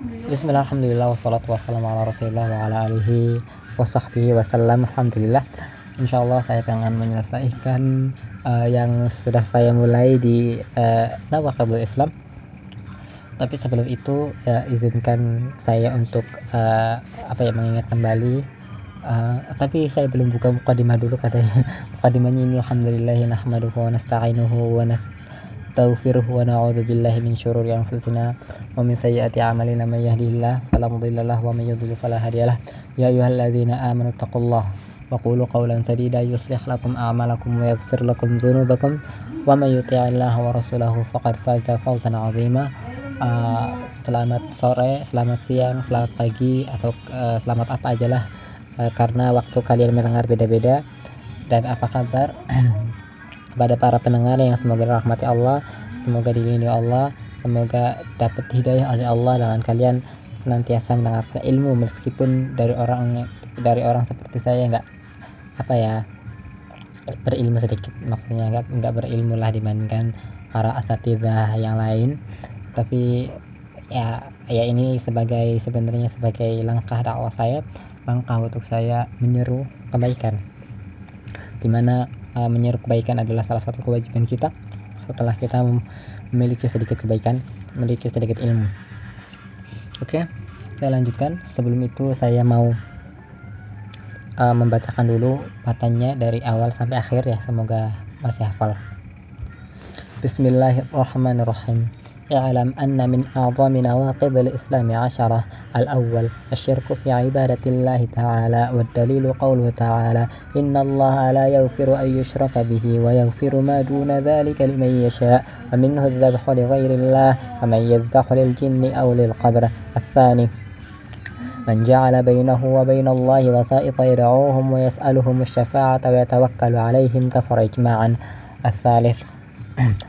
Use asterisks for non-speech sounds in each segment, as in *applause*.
Bismillah, alhamdulillah, wassalatu wassalamu ala rasulillah wa ala alihi wa sahbihi wasallam Alhamdulillah. Insyaallah saya akan menyelesaikan uh, yang sudah saya mulai di uh, Nawakabul Islam. Tapi sebelum itu ya izinkan saya untuk uh, apa ya mengingat kembali. Uh, tapi saya belum buka mukadimah dulu katanya. *laughs* Mukadimahnya ini alhamdulillah nahmaduhu wa nasta'inuhu wa nastaghfiruhu wa na'udzu billahi min syururi anfusina wa min sayyiati a'malina may yahdihillahu fala mudilla lahu wa may yudlil fala hadiyalah ya ayyuhalladzina amanu taqullaha وقولوا قولا سديدا يصلح لكم أعمالكم ويغفر لكم ذنوبكم ومن يطع الله ورسوله فقد فاز فوزا عظيما uh, selamat sore, selamat siang, selamat pagi atau uh, selamat apa aja lah uh, karena waktu kalian mendengar beda-beda dan apa kabar *clears throat* kepada para pendengar yang semoga rahmati Allah, semoga dilindungi Allah, semoga dapat hidayah oleh Allah dengan kalian senantiasa mendengarkan ilmu meskipun dari orang dari orang seperti saya nggak apa ya berilmu sedikit. Maksudnya nggak nggak berilmu lah dibandingkan para asatidah yang lain. Tapi ya ya ini sebagai sebenarnya sebagai langkah dakwah saya langkah untuk saya menyeru kebaikan. Di mana uh, menyeru kebaikan adalah salah satu kewajiban kita. Setelah kita memiliki sedikit kebaikan memiliki sedikit ilmu oke saya lanjutkan sebelum itu saya mau uh, membacakan dulu matanya dari awal sampai akhir ya semoga masih hafal Bismillahirrahmanirrahim اعلم أن من أعظم نواقض الإسلام عشرة الأول الشرك في عبادة الله تعالى والدليل قوله تعالى إن الله لا يغفر أن يشرك به ويغفر ما دون ذلك لمن يشاء ومنه الذبح لغير الله ومن يذبح للجن أو للقبر. الثاني من جعل بينه وبين الله وسائط يدعوهم ويسألهم الشفاعة ويتوكل عليهم كفر إجماعا. الثالث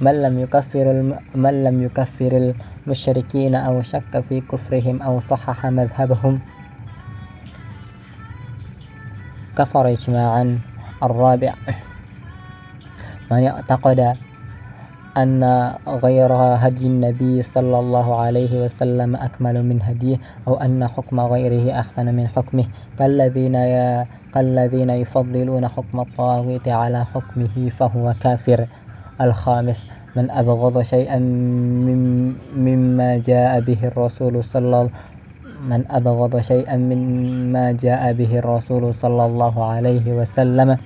من لم يكفر من لم يكفر المشركين أو شك في كفرهم أو صحح مذهبهم. كفر إجماعا. الرابع من اعتقد أن غير هدي النبي صلى الله عليه وسلم أكمل من هديه أو أن حكم غيره أحسن من حكمه. كالذين كالذين يفضلون حكم الطاغوت على حكمه فهو كافر. الخامس من أبغض شيئا مما جاء به الرسول صلى من أبغض شيئا مما جاء به الرسول صلى الله عليه وسلم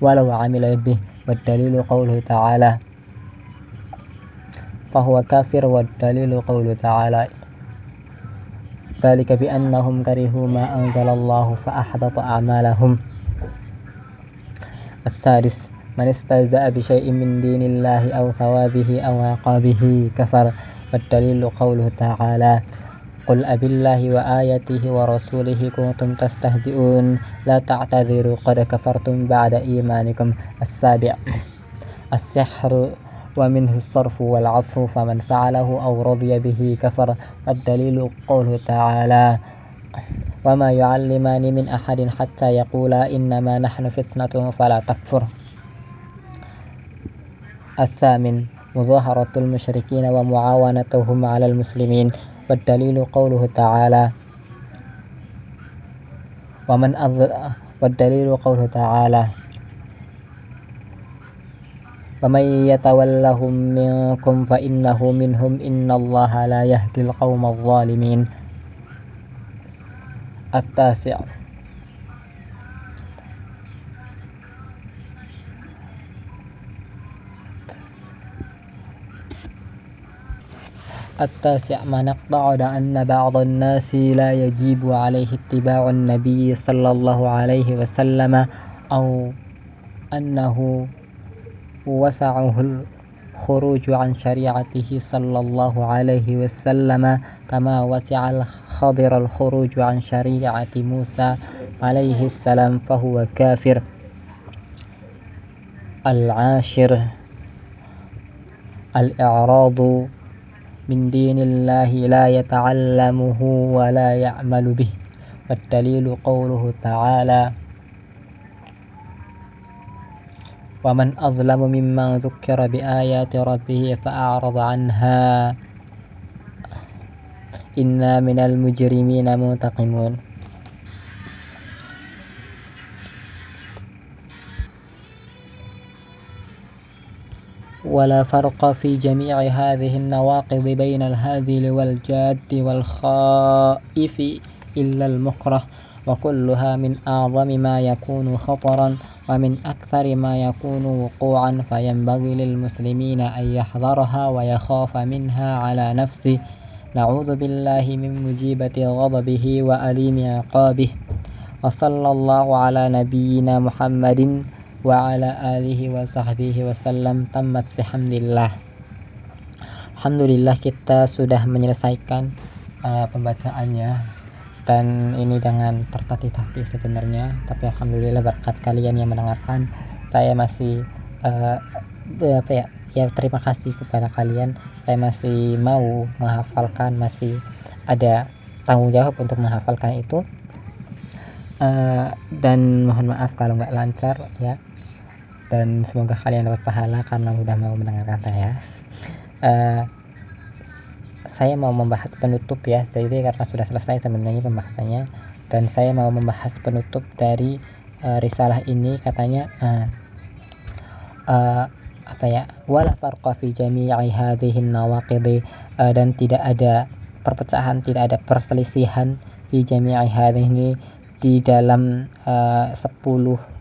ولو عمل به والدليل قوله تعالى فهو كافر والدليل قوله تعالى ذلك بأنهم كرهوا ما أنزل الله فأحبط أعمالهم. السادس من استهزأ بشيء من دين الله أو ثوابه أو عقابه كفر والدليل قوله تعالى قل أبي الله وآياته ورسوله كنتم تستهزئون لا تعتذروا قد كفرتم بعد إيمانكم. السابع السحر ومنه الصرف والعطف فمن فعله أو رضي به كفر. الدليل قوله تعالى وما يعلمان من أحد حتى يقولا إنما نحن فتنة فلا تكفر. الثامن مظاهرة المشركين ومعاونتهم على المسلمين والدليل قوله تعالى ومن والدليل قوله تعالى ومن يتولهم منكم فإنه منهم إن الله لا يهدي القوم الظالمين. التاسع التاسع ما نقطع أن بعض الناس لا يجيب عليه اتباع النبي صلى الله عليه وسلم أو أنه وسعه الخروج عن شريعته صلى الله عليه وسلم كما وسع الخضر الخروج عن شريعة موسى عليه السلام فهو كافر. العاشر الإعراض من دين الله لا يتعلمه ولا يعمل به. والدليل قوله تعالى ومن أظلم ممن ذكر بآيات ربه فأعرض عنها. inna minal mujrimina muntaqimun ولا فرق في جميع هذه النواقض بين الهازل والجاد والخائف إلا المكره وكلها من أعظم ما يكون خطرا ومن أكثر ما يكون وقوعا فينبغي للمسلمين أن يحذرها ويخاف منها على نفسه. نعوذ بالله من مجيبة غضبه وأليم عقابه وصلى الله على نبينا محمد وعلى آله وصحبه wasallam tamat bihamdillah Alhamdulillah kita sudah menyelesaikan uh, pembacaannya dan ini dengan tertatih-tatih sebenarnya tapi Alhamdulillah berkat kalian yang mendengarkan saya masih uh, apa ya ya terima kasih kepada kalian saya masih mau menghafalkan masih ada tanggung jawab untuk menghafalkan itu uh, dan mohon maaf kalau nggak lancar ya dan semoga kalian dapat pahala karena sudah mau mendengarkan saya. Uh, saya mau membahas penutup ya. Jadi karena sudah selesai sebenarnya pembahasannya. Dan saya mau membahas penutup dari uh, risalah ini. Katanya uh, uh, apa ya? Wala farqa fi jami'i hadhihi nawaqidi uh, dan tidak ada perpecahan tidak ada perselisihan fi jami'i hadhihi di dalam uh, 10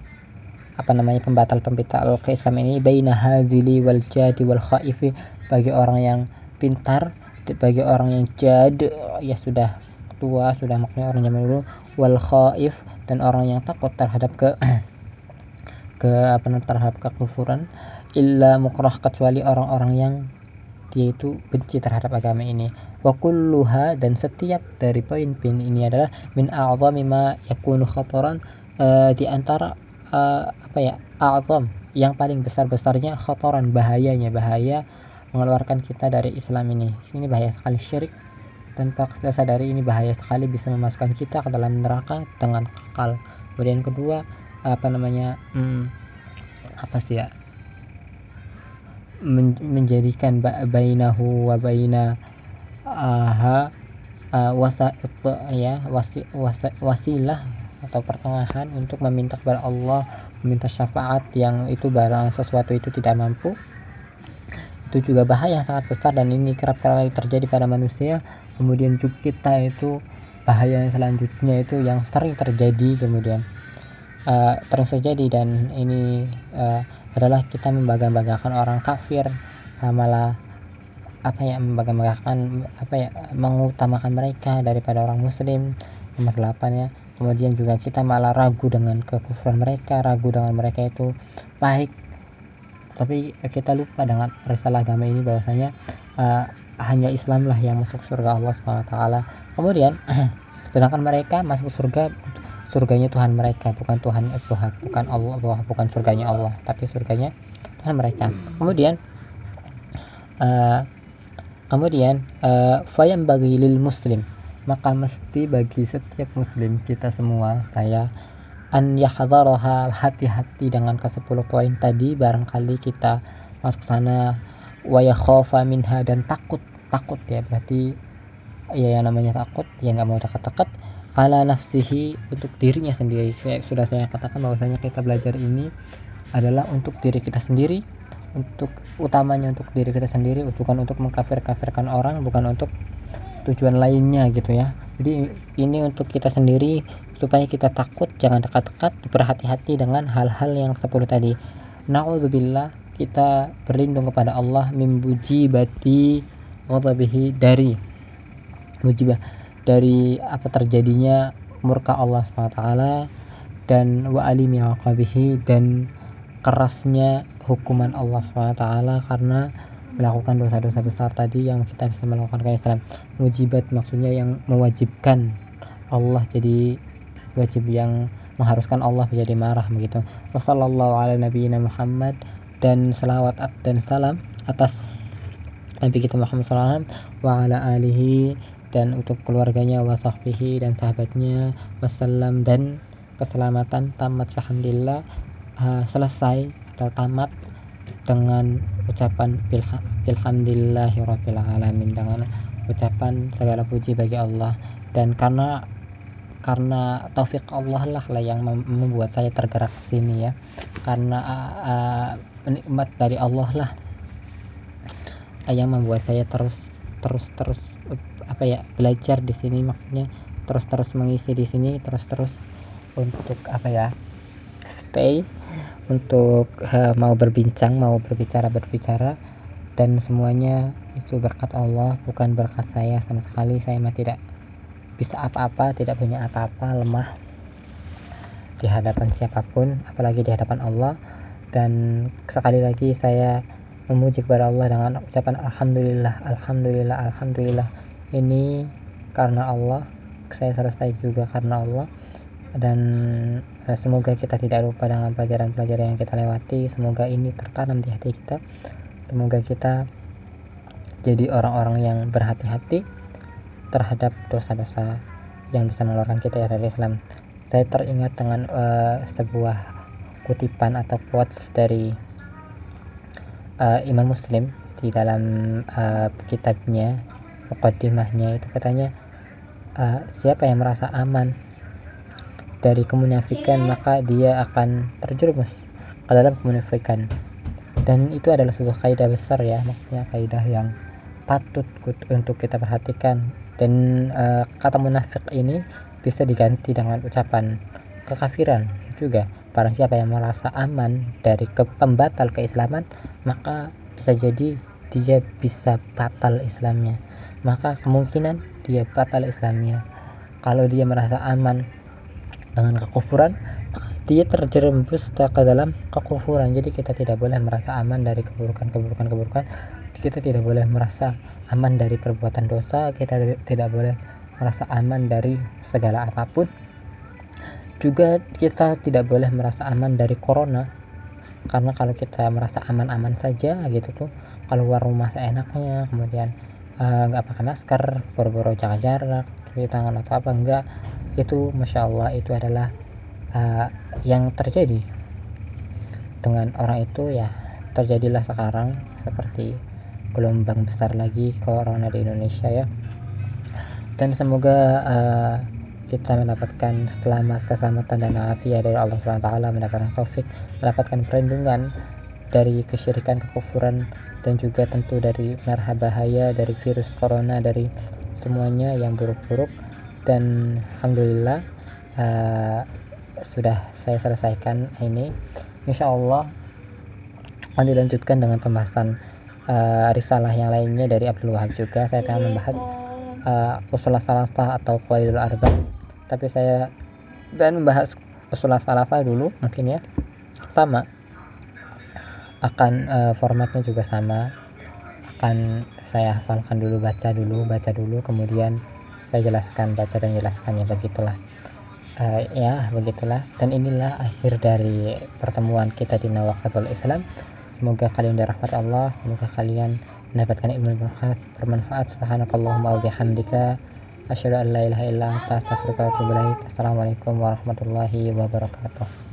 apa namanya pembatal pembatal ke Islam ini baina hazili wal jadi wal khaifi bagi orang yang pintar bagi orang yang jad ya sudah tua sudah maknanya orang zaman dulu wal khaif dan orang yang takut terhadap ke *clears throat* ke apa namanya terhadap kekufuran illa mukrah kecuali orang-orang yang dia itu benci terhadap agama ini. Wa kulluha dan setiap dari poin-poin ini adalah min a'zami ma yakunu khataran uh, di antara uh, apa ya azam yang paling besar-besarnya khotoran bahayanya. Bahaya mengeluarkan kita dari Islam ini. Ini bahaya sekali syirik. Tanpa kita sadari ini bahaya sekali bisa memasukkan kita ke dalam neraka dengan kekal. Kemudian kedua apa namanya hmm, apa sih ya men menjadikan bainahu wa baina aha uh, wasa ya wasi, wasa, wasilah atau pertengahan untuk meminta kepada Allah meminta syafaat yang itu barang sesuatu itu tidak mampu. Itu juga bahaya sangat besar dan ini kerap kali terjadi pada manusia. Kemudian juga kita itu bahaya yang selanjutnya itu yang sering terjadi kemudian uh, sering terjadi dan ini uh, adalah kita membangga-banggakan orang kafir uh, malah apa ya membangga-banggakan apa ya mengutamakan mereka daripada orang muslim. Nomor 8 ya kemudian juga kita malah ragu dengan kekufuran mereka ragu dengan mereka itu baik. Tapi kita lupa dengan risalah agama ini bahwasanya uh, hanya Islam lah yang masuk surga Allah swt kemudian *clears throat* sedangkan mereka masuk surga surganya Tuhan mereka bukan Tuhan eh, Tuhan bukan Allah bukan surganya Allah tapi surganya Tuhan mereka. Kemudian uh, kemudian uh, fayam bagi lil muslim maka mesti bagi setiap muslim kita semua saya an yahdharoha hati-hati dengan ke 10 poin tadi barangkali kita masuk sana wa yakhafa minha dan takut takut ya berarti ya yang namanya takut ya nggak mau dekat-dekat. Ala nafsihi untuk dirinya sendiri. Saya, sudah saya katakan bahwasanya kita belajar ini adalah untuk diri kita sendiri untuk utamanya untuk diri kita sendiri bukan untuk mengkafir-kafirkan orang bukan untuk tujuan lainnya gitu ya. Jadi ini untuk kita sendiri supaya kita takut jangan dekat-dekat berhati-hati dengan hal-hal yang sepuluh tadi. Naudzubillah kita berlindung kepada Allah membuji bati ghadabihi dari mujibah dari apa terjadinya murka Allah SWT dan wa alimi dan kerasnya hukuman Allah SWT karena melakukan dosa-dosa besar tadi yang kita bisa melakukan kayak Islam mujibat maksudnya yang mewajibkan Allah jadi wajib yang mengharuskan Allah menjadi marah begitu. Wasallallahu ala nabiyina Muhammad dan salawat dan salam atas Nabi kita Muhammad SAW wa ala alihi dan untuk keluarganya wa sahbihi dan sahabatnya. Wassalam dan keselamatan tamat alhamdulillah. Uh, selesai atau tamat dengan ucapan alamin dengan ucapan segala puji bagi Allah. Dan karena karena taufik Allah lah lah yang membuat saya tergerak sini ya. Karena uh, nikmat dari Allah lah yang membuat saya terus terus terus apa ya belajar di sini. Maksudnya terus terus mengisi di sini terus terus untuk apa ya stay untuk uh, mau berbincang mau berbicara berbicara. Dan semuanya itu berkat Allah bukan berkat saya sama sekali. Saya mah tidak bisa apa-apa tidak punya apa-apa lemah di hadapan siapa pun apalagi di hadapan Allah. Dan sekali lagi saya memuji kepada Allah dengan ucapan alhamdulillah alhamdulillah alhamdulillah. Ini karena Allah saya selesai juga karena Allah. Dan semoga kita tidak lupa dengan pelajaran-pelajaran yang kita lewati. Semoga ini tertanam di hati kita. Semoga kita jadi orang-orang yang berhati-hati terhadap dosa-dosa yang bisa mengeluarkan kita ya dari Islam. Saya teringat dengan uh, sebuah kutipan atau quotes dari uh, Imam Muslim di dalam uh, kitabnya mukaddimahnya itu. Katanya uh, siapa yang merasa aman dari kemunafikan maka dia akan terjerumus ke dalam kemunafikan. Dan itu adalah sebuah kaidah besar ya maksudnya kaidah yang patut untuk kita perhatikan. Dan uh, kata munafik ini bisa diganti dengan ucapan kekafiran juga. Barang siapa yang merasa aman dari ke pembatal keislaman maka bisa jadi dia bisa batal Islamnya. Maka kemungkinan dia batal Islamnya. Kalau dia merasa aman dengan kekufuran dia terjerumus ke dalam kekufuran. Jadi kita tidak boleh merasa aman dari keburukan keburukan keburukan. Kita tidak boleh merasa aman dari perbuatan dosa. Kita tidak boleh merasa aman dari segala apa pun. Juga kita tidak boleh merasa aman dari corona. Karena kalau kita merasa aman-aman saja gitu tuh keluar rumah seenaknya kemudian eh, nggak uh, pakai masker boro-boro jaga jarak cuci tangan atau apa enggak itu masya Allah itu adalah uh, yang terjadi. Dengan orang itu ya terjadilah sekarang seperti gelombang besar lagi corona di Indonesia ya. Dan semoga uh, kita mendapatkan selamat keselamatan dan afiat dari Allah SWT mendapatkan taufik mendapatkan perlindungan dari kesyirikan kekufuran dan juga tentu dari marah bahaya dari virus corona dari semuanya yang buruk-buruk dan alhamdulillah uh, sudah saya selesaikan ini. Insya Allah akan dilanjutkan dengan pembahasan uh, risalah yang lainnya dari Abdul Wahab juga. Saya akan membahas uh, usul salafah atau qaidul arba. Tapi saya dan membahas usul salafah dulu mungkin ya. Sama. Akan uh, formatnya juga sama. Akan saya hafalkan dulu baca dulu baca dulu kemudian saya jelaskan baca dan jelaskannya begitulah. Uh, ya begitulah. Dan inilah akhir dari pertemuan kita di Nawakatul Islam. Semoga kalian dirahmati Allah semoga kalian mendapatkan ilmu bermanfaat bermanfaat. Subhanakallahumma wa asyhadu an la ilaha illa anta astaghfiruka wa atubu assalamualaikum warahmatullahi wabarakatuh